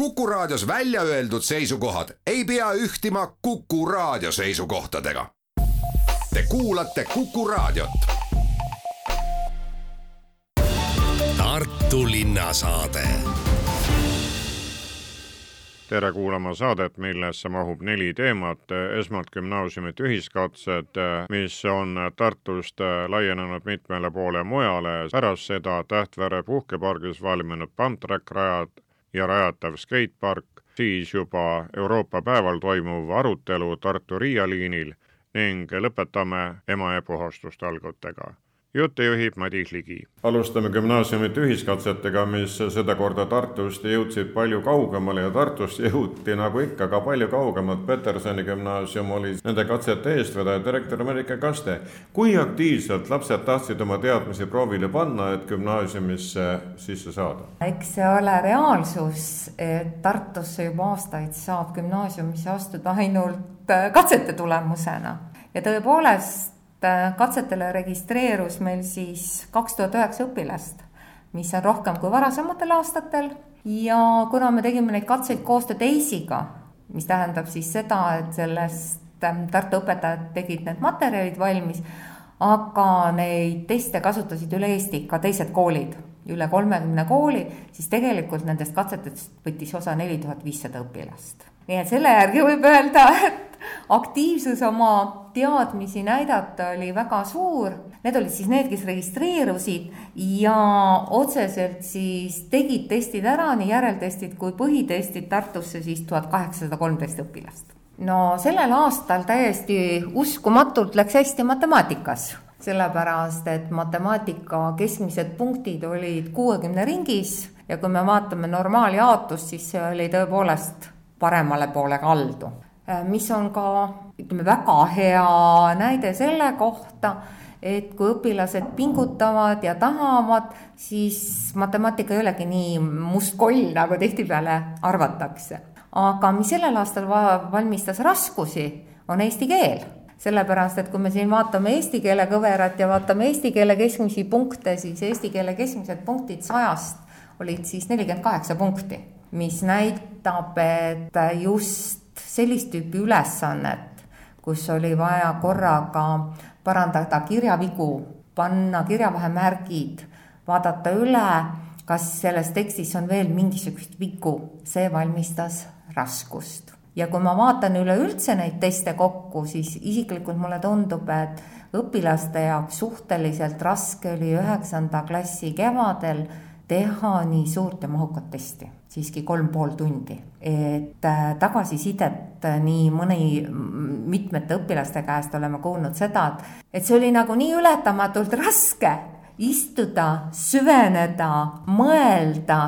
Kuku Raadios välja öeldud seisukohad ei pea ühtima Kuku Raadio seisukohtadega. Te kuulate Kuku Raadiot. Tartu linnasaade tere kuulama saadet, millesse mahub neli teemat. esmalt gümnaasiumite ühiskatsed, mis on Tartust laienenud mitmele poole mujale. pärast seda Tähtvere puhkepargis valminud pumptrack-rajad ja rajatav skatepark, siis juba Euroopa päeval toimuv arutelu Tartu-Riia liinil ning lõpetame Emajõe puhastuste juttu juhib Madis Ligi. alustame gümnaasiumite ühiskatsetega, mis sedakorda Tartust jõudsid palju kaugemale ja Tartust jõuti nagu ikka ka palju kaugemalt. Petersoni gümnaasium oli nende katsete eestvedaja, direktor Merike Kaste. kui aktiivselt lapsed tahtsid oma teadmisi proovile panna, et gümnaasiumisse sisse saada? eks see ole reaalsus, et Tartusse juba aastaid saab gümnaasiumisse astuda ainult katsete tulemusena ja tõepoolest katsetele registreerus meil siis kaks tuhat üheksa õpilast, mis on rohkem kui varasematel aastatel ja kuna me tegime neid katseid koostööd EIS-iga, mis tähendab siis seda, et sellest ähm, Tartu õpetajad tegid need materjalid valmis, aga neid teste kasutasid üle Eesti ka teised koolid, üle kolmekümne kooli, siis tegelikult nendest katsetest võttis osa neli tuhat viissada õpilast. Nii et selle järgi võib öelda, et aktiivsus oma teadmisi näidata oli väga suur. Need olid siis need, kes registreerusid ja otseselt siis tegid testid ära, nii järeltestid kui põhitestid Tartusse siis tuhat kaheksasada kolmteist õpilast. no sellel aastal täiesti uskumatult läks hästi matemaatikas sellepärast et matemaatika keskmised punktid olid kuuekümne ringis ja kui me vaatame normaaljaotust, siis see oli tõepoolest paremale poole kaldu. Äh, mis on ka ütleme, väga hea näide selle kohta, et kui õpilased pingutavad ja tahavad, siis matemaatika ei olegi nii mustkoll, nagu tihtipeale arvatakse. aga mis sellel aastal valmistas raskusi, on eesti keel sellepärast, et kui me siin vaatame eesti keele kõverat ja vaatame eesti keele keskmisi punkte, siis eesti keele keskmised punktid sajast olid siis nelikümmend kaheksa punkti, mis näitab, et just sellist tüüpi ülesannet, kus oli vaja korraga parandada kirjavigu, panna kirjavahemärgid, vaadata üle, kas selles tekstis on veel mingisuguseid vigu, see valmistas raskust. ja kui ma vaatan üleüldse neid teste kokku, siis isiklikult mulle tundub, et õpilaste jaoks suhteliselt raske oli üheksanda klassi kevadel teha nii suurt ja mahukat testi, siiski kolm pool tundi. et äh, tagasisidet äh, nii mõni, mitmete õpilaste käest oleme kuulnud seda, et, et see oli nagu nii ületamatult raske istuda, süveneda, mõelda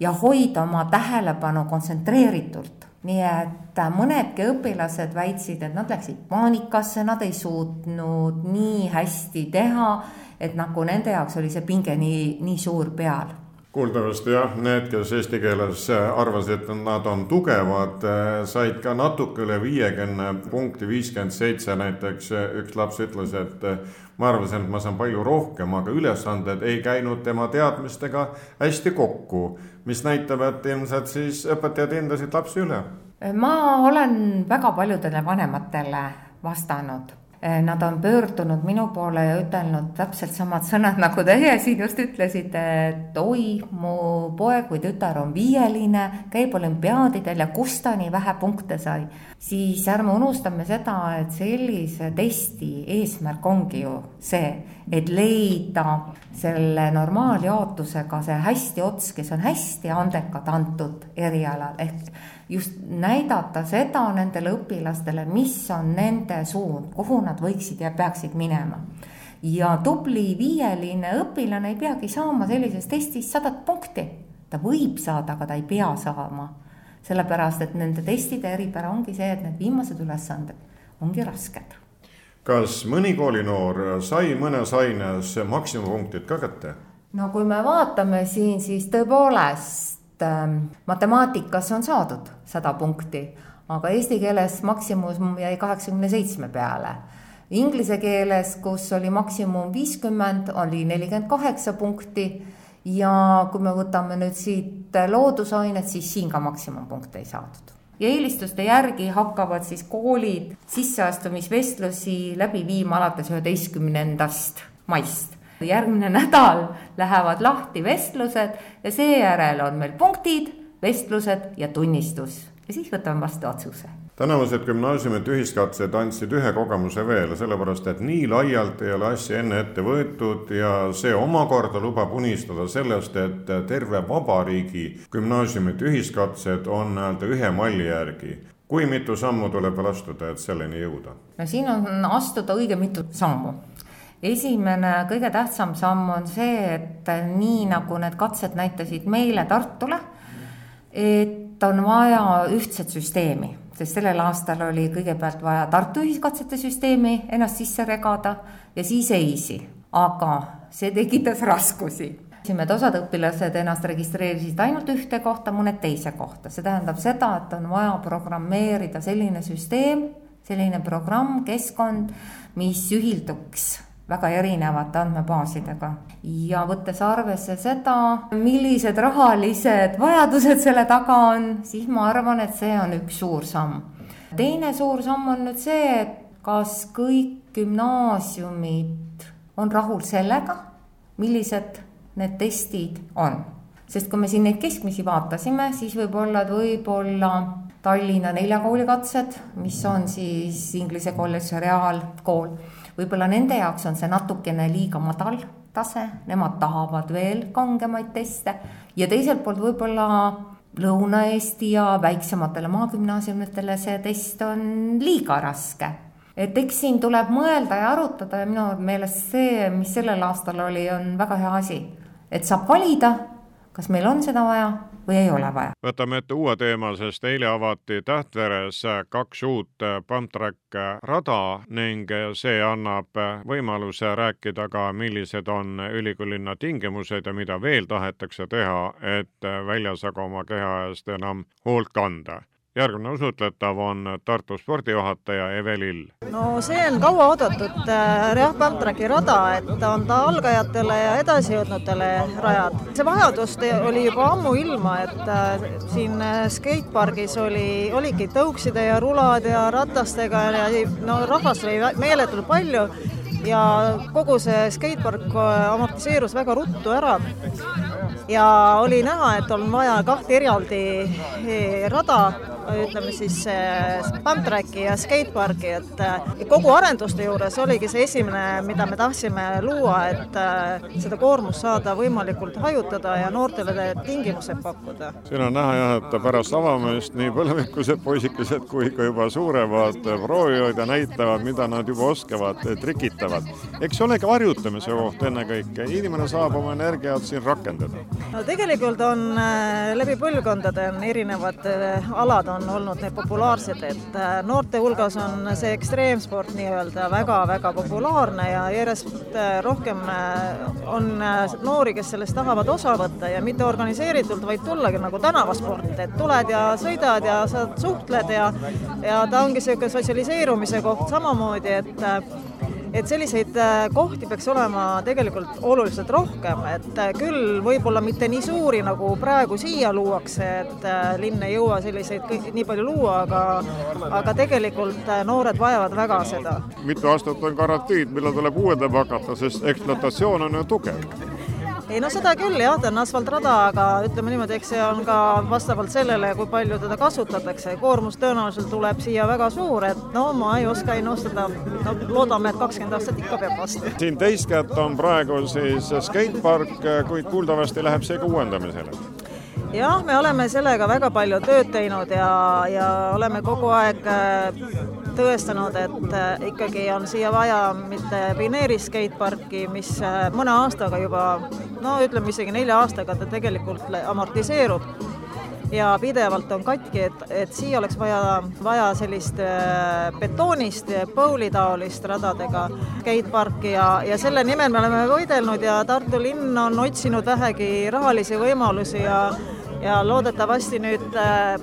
ja hoida oma tähelepanu kontsentreeritult nii et äh, mõnedki õpilased väitsid, et nad läksid paanikasse, nad ei suutnud nii hästi teha et nagu nende jaoks oli see pinge nii, nii suur peal kuuldavasti jah, need, kes eesti keeles arvasid, et nad on tugevad, said ka natuke üle viiekümne punkti, viiskümmend seitse näiteks. üks laps ütles, et ma arvasin, et ma saan palju rohkem, aga ülesanded ei käinud tema teadmistega hästi kokku. mis näitab, et ilmselt siis õpetajad hindasid lapsi üle. ma olen väga paljudele vanematele vastanud nad on pöördunud minu poole ja ütelnud täpselt samad sõnad, nagu teie siin just ütlesite, et oi, mu poeg või tütar on viieline, käib olümpiaadidel ja kust ta nii vähe punkte sai. siis ärme unustame seda, et sellise testi eesmärk ongi ju see, et leida selle normaaljaotusega see hästi ots, kes on hästi andekad antud erialal ehk just näidata seda nendele õpilastele, mis on nende suund, kuhu nad võiksid ja peaksid minema. ja tubli viieline õpilane ei peagi saama sellises testis sadat punkti. ta võib saada, aga ta ei pea saama. sellepärast, et nende testide eripära ongi see, et need viimased ülesanded ongi rasked. kas mõni koolinoor sai mõnes aines maksimumpunktid ka kätte? no kui me vaatame siin, siis tõepoolest Ähm, matemaatikas on saadud sada punkti, aga eesti keeles maksimum jäi kaheksakümne seitsme peale. Inglise keeles, kus oli maksimum viiskümmend, oli nelikümmend kaheksa punkti ja kui me võtame nüüd siit loodusainet, siis siin ka maksimumpunkte ei saadud ja eelistuste järgi hakkavad siis koolid sisseastumisvestlusi läbi viima alates üheteistkümnendast maist. Järgmine nädal lähevad lahti vestlused ja seejärel on meil punktid, vestlused ja tunnistus ja siis võtame vastu otsuse tänavused gümnaasiumide ühiskatsed andsid ühe kogemuse veel, sellepärast et nii laialt ei ole asja enne ette võetud ja see omakorda lubab unistada sellest, et terve vabariigi gümnaasiumide ühiskatsed on nii-öelda ühe malli järgi kui mitu sammu tuleb veel astuda, et selleni jõuda? no siin on astuda õige mitu sammu. Esimene, kõige tähtsam samm on see, et nii nagu need katsed näitasid meile Tartule, et on vaja ühtset süsteemi sest sellel aastal oli kõigepealt vaja Tartu ühiskatsete süsteemi ennast sisse regada ja siis EIS-i, aga see tekitas raskusi. et osad õpilased ennast registreerisid ainult ühte kohta, mõned teise kohta, see tähendab seda, et on vaja programmeerida selline süsteem, selline programm, keskkond, mis ühilduks väga erinevate andmebaasidega ja võttes arvesse seda, millised rahalised vajadused selle taga on, siis ma arvan, et see on üks suur samm. teine suur samm on nüüd see, et kas kõik gümnaasiumid on rahul sellega, millised need testid on. sest kui me siin neid keskmisi vaatasime, siis võib-olla, et võib-olla Tallinna nelja kooli katsed, mis on siis Inglise kolledž ja reaalkool võib-olla nende jaoks on see natukene liiga madal tase, nemad tahavad veel kangemaid teste ja teiselt poolt võib-olla Lõuna-Eesti ja väiksematele maagümnaasiumitele see test on liiga raske. et eks siin tuleb mõelda ja arutada ja minu meelest see, mis sellel aastal oli, on väga hea asi. et saab valida, kas meil on seda vaja või ei ole vaja. võtame ette uue teema, sest eile avati Tähtveres kaks uut pumptrack rada ning see annab võimaluse rääkida ka, millised on ülikoolilinna tingimused ja mida veel tahetakse teha, et väljas aga oma keha eest enam hoolt kanda järgmine usutletav on Tartu spordijuhataja Eve Lill. no see on kauaoodatud äh, Reah Pamtraki rada, et on ta algajatele ja edasijõudnutele rajad. see vajadus oli juba ammuilma, et äh, siin äh, skatepargis oli, oligi tõukside ja rulad ja ratastega ja no rahvast oli meeletult palju ja kogu see skatepark amortiseerus väga ruttu ära ja oli näha, et on vaja kahte eraldi eh, rada ütleme siis pumptracki ja skateparki, et äh, kogu arenduste juures oligi see esimene, mida me tahtsime luua, et äh, seda koormust saada võimalikult hajutada ja noortele tingimused pakkuda. siin on näha jah, et pärast avamist nii põlevikused poisikesed kui ka juba suuremad proovivad ja näitavad, mida nad juba oskavad, trikitavad. eks see olegi harjutamise koht ennekõike, inimene saab oma energiat siin rakendada. no tegelikult on äh, läbi põlvkondade on erinevad alad on olnud need populaarsed, et äh, noorte hulgas on see ekstreemsport nii-öelda väga-väga populaarne ja järjest äh, rohkem äh, on noori, kes sellest tahavad osa võtta ja mitte organiseeritult, vaid tullagi nagu tänavasport, et tuled ja sõidad ja sa suhtled ja ja ta ongi niisugune sotsialiseerumise koht samamoodi, et et selliseid äh, kohti peaks olema tegelikult oluliselt rohkem, et äh, küll võib-olla mitte nii suuri, nagu praegu siia luuakse, et äh, linn ei jõua selliseid kõik, nii palju luua, aga aga tegelikult noored vajavad väga seda. mitu aastat on garantiid, millal tuleb uuendama hakata, sest ekspluatatsioon on ju tugev ei no seda küll jah, ta on asfaltrada, aga ütleme niimoodi, eks see on ka vastavalt sellele, kui palju teda kasutatakse, koormus tõenäoliselt tuleb siia väga suur, et no ma ei oska ennustada, no loodame, et kakskümmend aastat ikka peab vastu. siin teist kätt on praegu siis skatepark, kuid kuuldavasti läheb see ka uuendamisele. Jah, me oleme sellega väga palju tööd teinud ja, ja oleme kogu aeg tõestanud, et äh, ikkagi on siia vaja mitte pioneeri skateparki, mis äh, mõne aastaga juba, no ütleme isegi nelja aastaga ta tegelikult amortiseerub. Ja pidevalt on katki, et, et siia oleks vaja, vaja sellist äh, betoonist, põulitaolist radadega skateparki ja, ja selle nimel me oleme võidelnud ja Tartu linn on otsinud vähegi rahalisi võimalusi ja ja loodetavasti nüüd äh,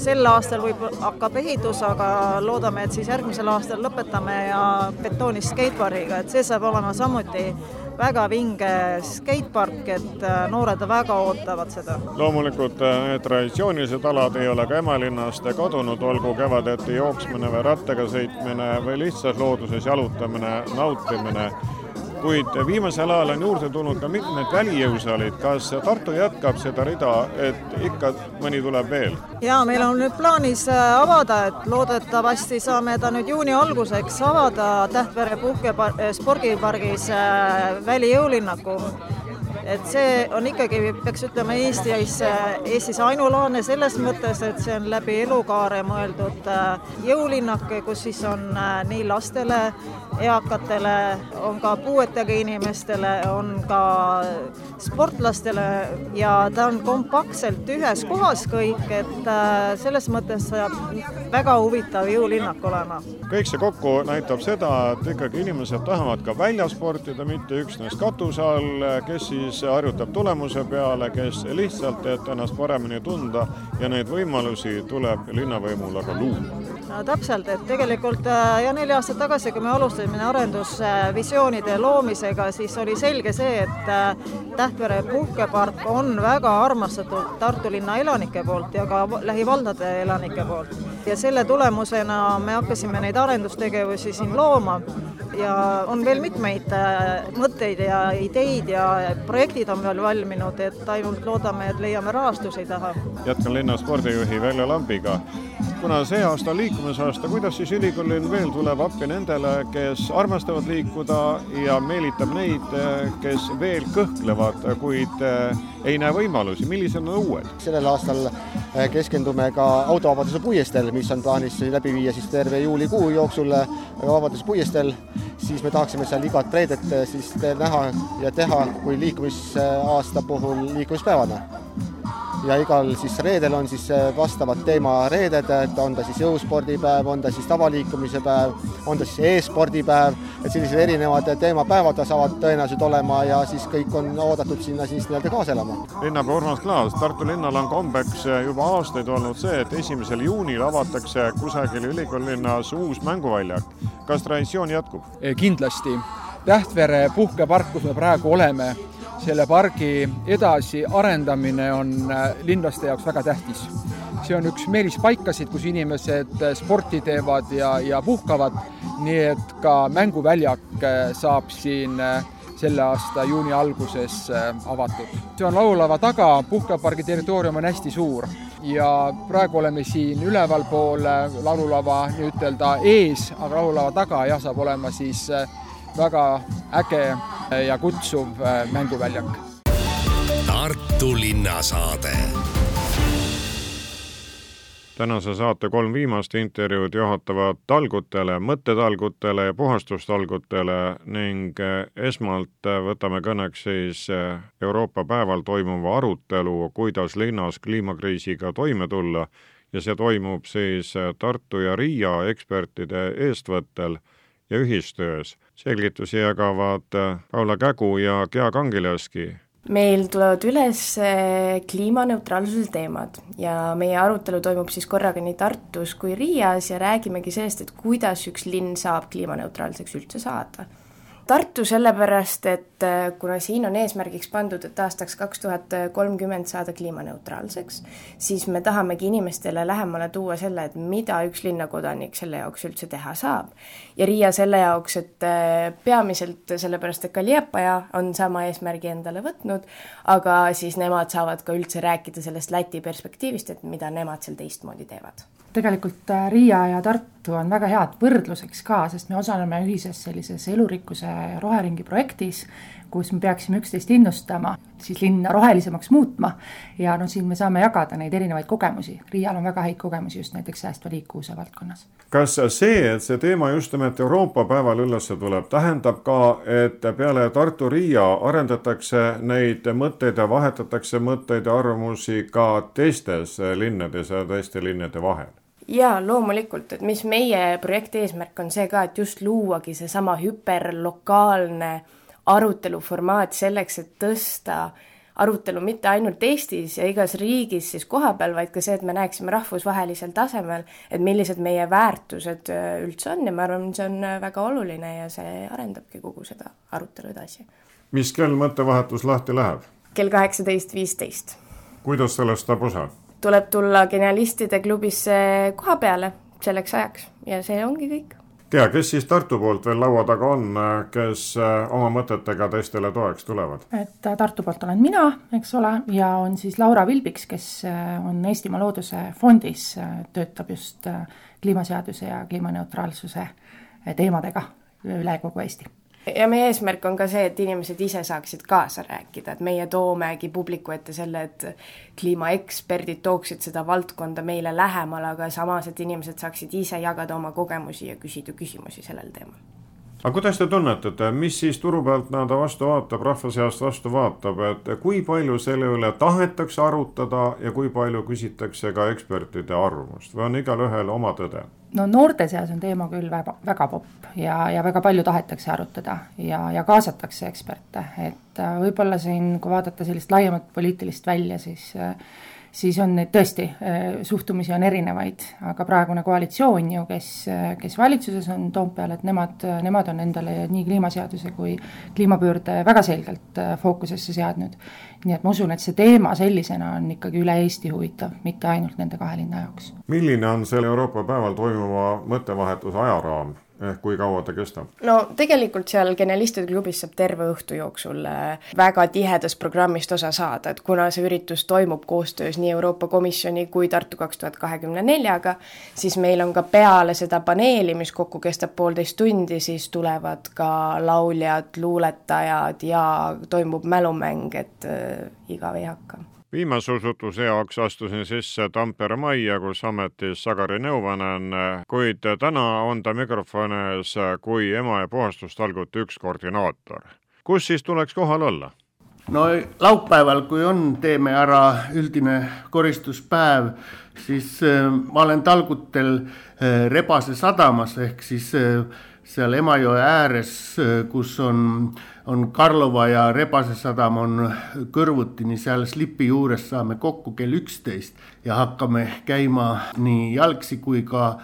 sel aastal võib, hakkab ehitus, aga loodame, et siis järgmisel aastal lõpetame ja betoonist skatepargiga, et see saab olema samuti väga vinge skatepark, et noored väga ootavad seda. loomulikult need traditsioonilised alad ei ole ka Emalinnast kadunud, olgu kevadeti jooksmine või rattaga sõitmine või lihtsalt looduses jalutamine, nautimine kuid viimasel ajal on juurde tulnud ka mitmed välijõusaalid. kas Tartu jätkab seda rida, et ikka mõni tuleb veel? jaa, meil on nüüd plaanis äh, avada, et loodetavasti saame ta nüüd juuni alguseks avada Tähtvere puhkepar-, äh, spordipargis äh, välijõulinnaku et see on ikkagi, peaks ütlema, Eestis, Eestis ainulaadne selles mõttes, et see on läbi elukaare mõeldud jõulinnak, kus siis on nii lastele eakatele, on ka puuetega inimestele, on ka sportlastele ja ta on kompaktselt ühes kohas kõik, et äh, selles mõttes saab väga huvitav jõulinnak olema. kõik see kokku näitab seda, et ikkagi inimesed tahavad ka väljas sportida, mitte üksnes katuse all, kes siis harjutab tulemuse peale, kes lihtsalt, et ennast paremini tunda ja neid võimalusi tuleb linnavõimul aga luua no täpselt, et tegelikult äh, ja neli aastat tagasi, kui me alustasime arendusvisioonide loomisega, siis oli selge see, et äh, Tähtvere puhkepark on väga armastatud Tartu linna elanike poolt ja ka lähivaldade elanike poolt. ja selle tulemusena me hakkasime neid arendustegevusi siin looma ja on veel mitmeid äh, mõtteid ja ideid ja projektid on veel valminud, et ainult loodame, et leiame rahastusi taha. jätkan linna spordijuhi Veljo Lambiga kuna see aasta on liikumisaasta, kuidas siis ülikoolil veel tuleb appi nendele, kes armastavad liikuda ja meelitab neid, kes veel kõhklevad, kuid eh, ei näe võimalusi, millised on uued? sellel aastal eh, keskendume ka autovabaduse puiesteel, mis on plaanis läbi viia siis terve juulikuu jooksul eh, Vabaduse puiesteel, siis me tahaksime seal igat reedet siis näha ja teha kui liikumisaasta puhul liikumispäevana ja igal siis reedel on siis äh, vastavad teemareeded, et on ta siis jõuspordipäev, on ta siis tavaliikumise päev, on ta siis e-spordipäev, et sellised erinevad teemapäevad saavad tõenäoliselt olema ja siis kõik on oodatud sinna siis nii-öelda kaasa elama. linnapea Urmas Klaas, Tartu linnal on kombeks juba aastaid olnud see, et esimesel juunil avatakse kusagil ülikoolilinnas uus mänguväljak. kas traditsioon jätkub? kindlasti. Tähtvere puhkepark, kus me praegu oleme selle pargi edasiarendamine on äh, linlaste jaoks väga tähtis. see on üks meelispaikasid, kus inimesed äh, sporti teevad ja, ja puhkavad, nii et ka mänguväljak äh, saab siin selle aasta juuni alguses avatud. see on laulava taga, puhkepargi territoorium on hästi suur ja praegu oleme siin ülevalpool laululava nii-ütelda ees, aga laululava taga jah, saab olema siis väga äge ja kutsuv äh, mänguväljak. Tartu linnasaade. Tänase saate kolm viimast intervjuud juhatavad talgutele, mõttetalgutele ja puhastustalgutele ning äh, esmalt äh, võtame kõneks siis Euroopa päeval toimuva arutelu, kuidas linnas kliimakriisiga toime tulla. Ja see toimub siis Tartu ja Riia ekspertide eestvõttel ja ühistöös. selgitusi jagavad äh, Paula Kägu ja Gea Kangilaski meil tulevad üles äh, kliimaneutraalsuse teemad ja meie arutelu toimub siis korraga nii Tartus kui Riias ja räägimegi sellest, et kuidas üks linn saab kliimaneutraalseks üldse saada Tartu sellepärast, et äh, kuna siin on eesmärgiks pandud, et aastaks kaks tuhat kolmkümmend saada kliimaneutraalseks, siis me tahamegi inimestele lähemale tuua selle, et mida üks linnakodanik selle jaoks üldse teha saab. ja Riia selle jaoks, et äh, peamiselt sellepärast, et ka Liepaja on sama eesmärgi endale võtnud, aga siis nemad saavad ka üldse rääkida sellest Läti perspektiivist, et mida nemad seal teistmoodi teevad tegelikult äh, Riia ja Tartu on väga head võrdluseks ka, sest me osaleme ühises sellises elurikkuse roheringi projektis, kus me peaksime üksteist innustama, siis linna rohelisemaks muutma ja no siin me saame jagada neid erinevaid kogemusi. Riial on väga häid kogemusi just näiteks säästva liikuvuse valdkonnas. kas see, et see teema just nimelt Euroopa päeval üles tuleb, tähendab ka, et peale Tartu-Riia arendatakse neid mõtteid ja vahetatakse mõtteid ja arvamusi ka teistes linnades ja teiste linnade vahel? jaa, loomulikult, et mis meie projekti eesmärk on see ka, et just luuagi seesama hüperlokaalne aruteluformaat selleks, et tõsta arutelu mitte ainult Eestis ja igas riigis siis kohapeal, vaid ka see, et me näeksime rahvusvahelisel tasemel, et millised meie väärtused äh, üldse on ja ma arvan, see on äh, väga oluline ja see arendabki kogu seda arutelu edasi mis kell mõttevahetus lahti läheb? kell kaheksateist viisteist. kuidas sellest saab osa? tuleb tulla Genialistide klubisse koha peale selleks ajaks ja see ongi kõik tea, kes siis Tartu poolt veel laua taga on, kes äh, oma mõtetega teistele toeks tulevad? et äh, Tartu poolt olen mina, eks ole, ja on siis Laura Vilbiks, kes äh, on Eestimaa Looduse Fondis, töötab just kliimaseaduse ja kliimaneutraalsuse teemadega üle kogu Eesti ja meie eesmärk on ka see, et inimesed ise saaksid kaasa rääkida, et meie toomegi publiku ette selle, et kliimaeksperdid tooksid seda valdkonda meile lähemale, aga samas, et inimesed saaksid ise jagada oma kogemusi ja küsida küsimusi sellel teemal aga kuidas te tunnetate, mis siis turu pealt nii-öelda vastu vaatab, rahva seast vastu vaatab, et kui palju selle üle tahetakse arutada ja kui palju küsitakse ka ekspertide arvamust või on igalühel oma tõde? no noorte seas on teema küll väga, väga popp ja, ja väga palju tahetakse arutada ja, ja kaasatakse eksperte, et äh, võib-olla siin, kui vaadata sellist laiemat poliitilist välja, siis äh, siis on neid tõesti, äh, suhtumisi on erinevaid, aga praegune koalitsioon ju, kes, kes valitsuses on Toompeal, et nemad, nemad on endale nii kliimaseaduse kui kliimapöörde väga selgelt fookusesse seadnud. nii et ma usun, et see teema sellisena on ikkagi üle Eesti huvitav, mitte ainult nende kahe linna jaoks. milline on selle Euroopa päeval toimuva mõttevahetuse ajaraam? Ehk kui kaua ta kestab? no tegelikult seal Genialistide klubis saab terve õhtu jooksul äh, väga tihedast programmist osa saada, et kuna see üritus toimub koostöös nii Euroopa Komisjoni kui Tartu kaks tuhat kahekümne neljaga, siis meil on ka peale seda paneeli, mis kokku kestab poolteist tundi, siis tulevad ka lauljad, luuletajad ja toimub mälumäng, et äh, igav ei hakka viimase osutuse jaoks astusin sisse Tampere majja, kus ametis Sagari nõuvanen, kuid täna on ta mikrofoni ees kui ema ja puhastustalgute üks koordinaator. kus siis tuleks kohal olla? no laupäeval, kui on, teeme ära üldine koristuspäev, siis äh, ma olen talgutel äh, Rebase sadamas ehk siis äh, seal Emajõe ääres, kus on, on Karlova ja Rebase sadam on kõrvuti, nii seal slipi juures saame kokku kell üksteist ja hakkame käima nii jalgsi kui ka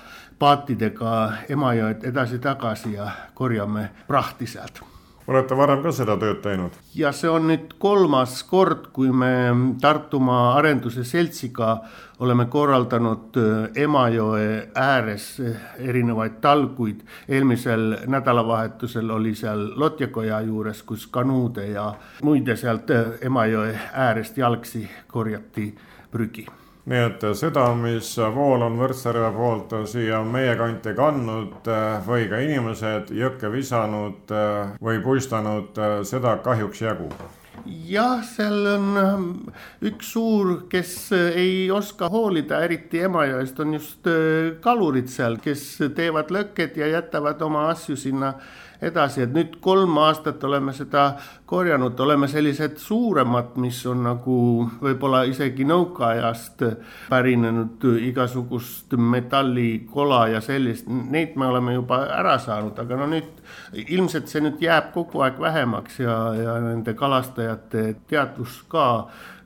paatidega Emajõed edasi-tagasi ja korjame prahti sealt olete varem ka seda tööd teinud? ja see on nüüd kolmas kord, kui me Tartumaa Arenduse Seltsiga oleme korraldanud äh, Emajõe ääres äh, erinevaid talguid. eelmisel nädalavahetusel oli seal Lotjakoja juures, kus kanuude ja muide sealt äh, Emajõe äärest jalgsi korjati prügi nii et seda, mis vool on Võrtsjärve poolt siia meie kanti kandnud või ka inimesed jõkke visanud või puistanud, seda kahjuks jagub jah, seal on ähm, üks suur, kes ei oska hoolida, eriti Emajõest, on just kalurid seal, kes teevad lõkked ja jätavad oma asju sinna edasi, et nüüd kolm aastat oleme seda korjanud, oleme sellised suuremad, mis on nagu võib-olla isegi nõukaajast pärinenud igasugust metallikola ja sellist, neid me oleme juba ära saanud, aga no nüüd ilmselt see nüüd jääb kogu aeg vähemaks ja, ja nende kalastajate teadvus ka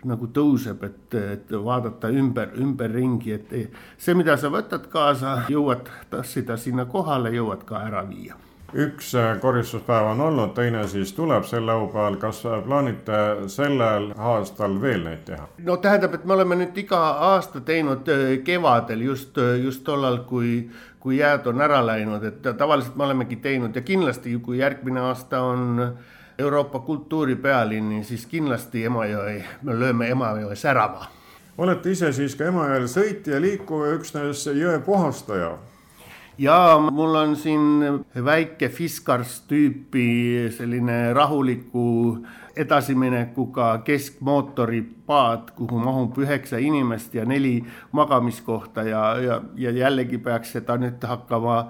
nagu tõuseb, et, et vaadata ümber, ümberringi, et see, mida sa võtad kaasa, jõuad tassida sinna kohale, jõuad ka ära viia üks äh, koristuspäev on olnud, teine siis tuleb sel laupäeval, kas plaanite sellel aastal veel neid teha? no tähendab, et me oleme nüüd iga aasta teinud äh, kevadel just, äh, just tollal, kui, kui jääd on ära läinud, et tavaliselt me olemegi teinud ja kindlasti, kui järgmine aasta on Euroopa kultuuripealinni, siis kindlasti Emajõe, me lööme Emajõe särama. olete ise siis ka Emajõel sõitja, liikuv ja üksnes jõe puhastaja ja mul on siin väike Fiskars tüüpi selline rahuliku edasiminekuga keskmootori paat, kuhu mahub üheksa inimest ja neli magamiskohta ja, ja, ja jällegi peaks seda nüüd hakkama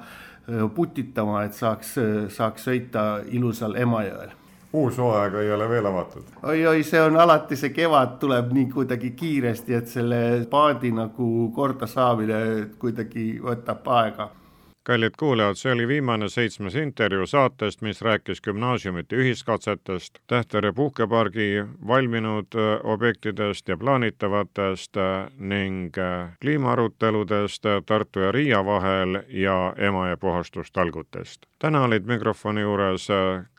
putitama, et saaks, saaks sõita ilusal Emajõel uus hooaeg ei ole veel avatud oi,? oi-oi, see on alati, see kevad tuleb nii kuidagi kiiresti, et selle paadi nagu korda saamine kuidagi võtab aega kallid kuulajad, see oli viimane seitsmes intervjuu saatest, mis rääkis gümnaasiumite ühiskatsetest, Tähtvere puhkepargi valminud äh, objektidest ja plaanitavatest äh, ning äh, kliimaaruteludest Tartu ja Riia vahel ja Emajõe puhastustalgutest. täna olid mikrofoni juures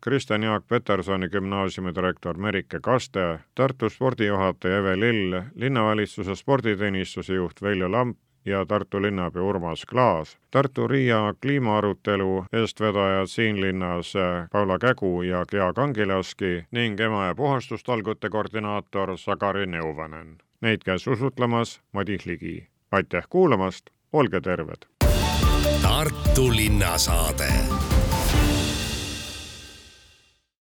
Kristjan Jaak Petersoni gümnaasiumi direktor Merike Kaste, Tartu spordijuhataja Eve Lill, linnavalitsuse sporditeenistuse juht Veljo Lamp ja Tartu linnapea Urmas Klaas. Tartu-Riia kliimaarutelu eestvedajad siin linnas Paula Kägu ja Gea Kangilaski ning Emajõe puhastustalgute koordinaator Sagari Neuvanen. Neid käis usutlemas Madis Ligi. aitäh kuulamast, olge terved! Tartu linnasaade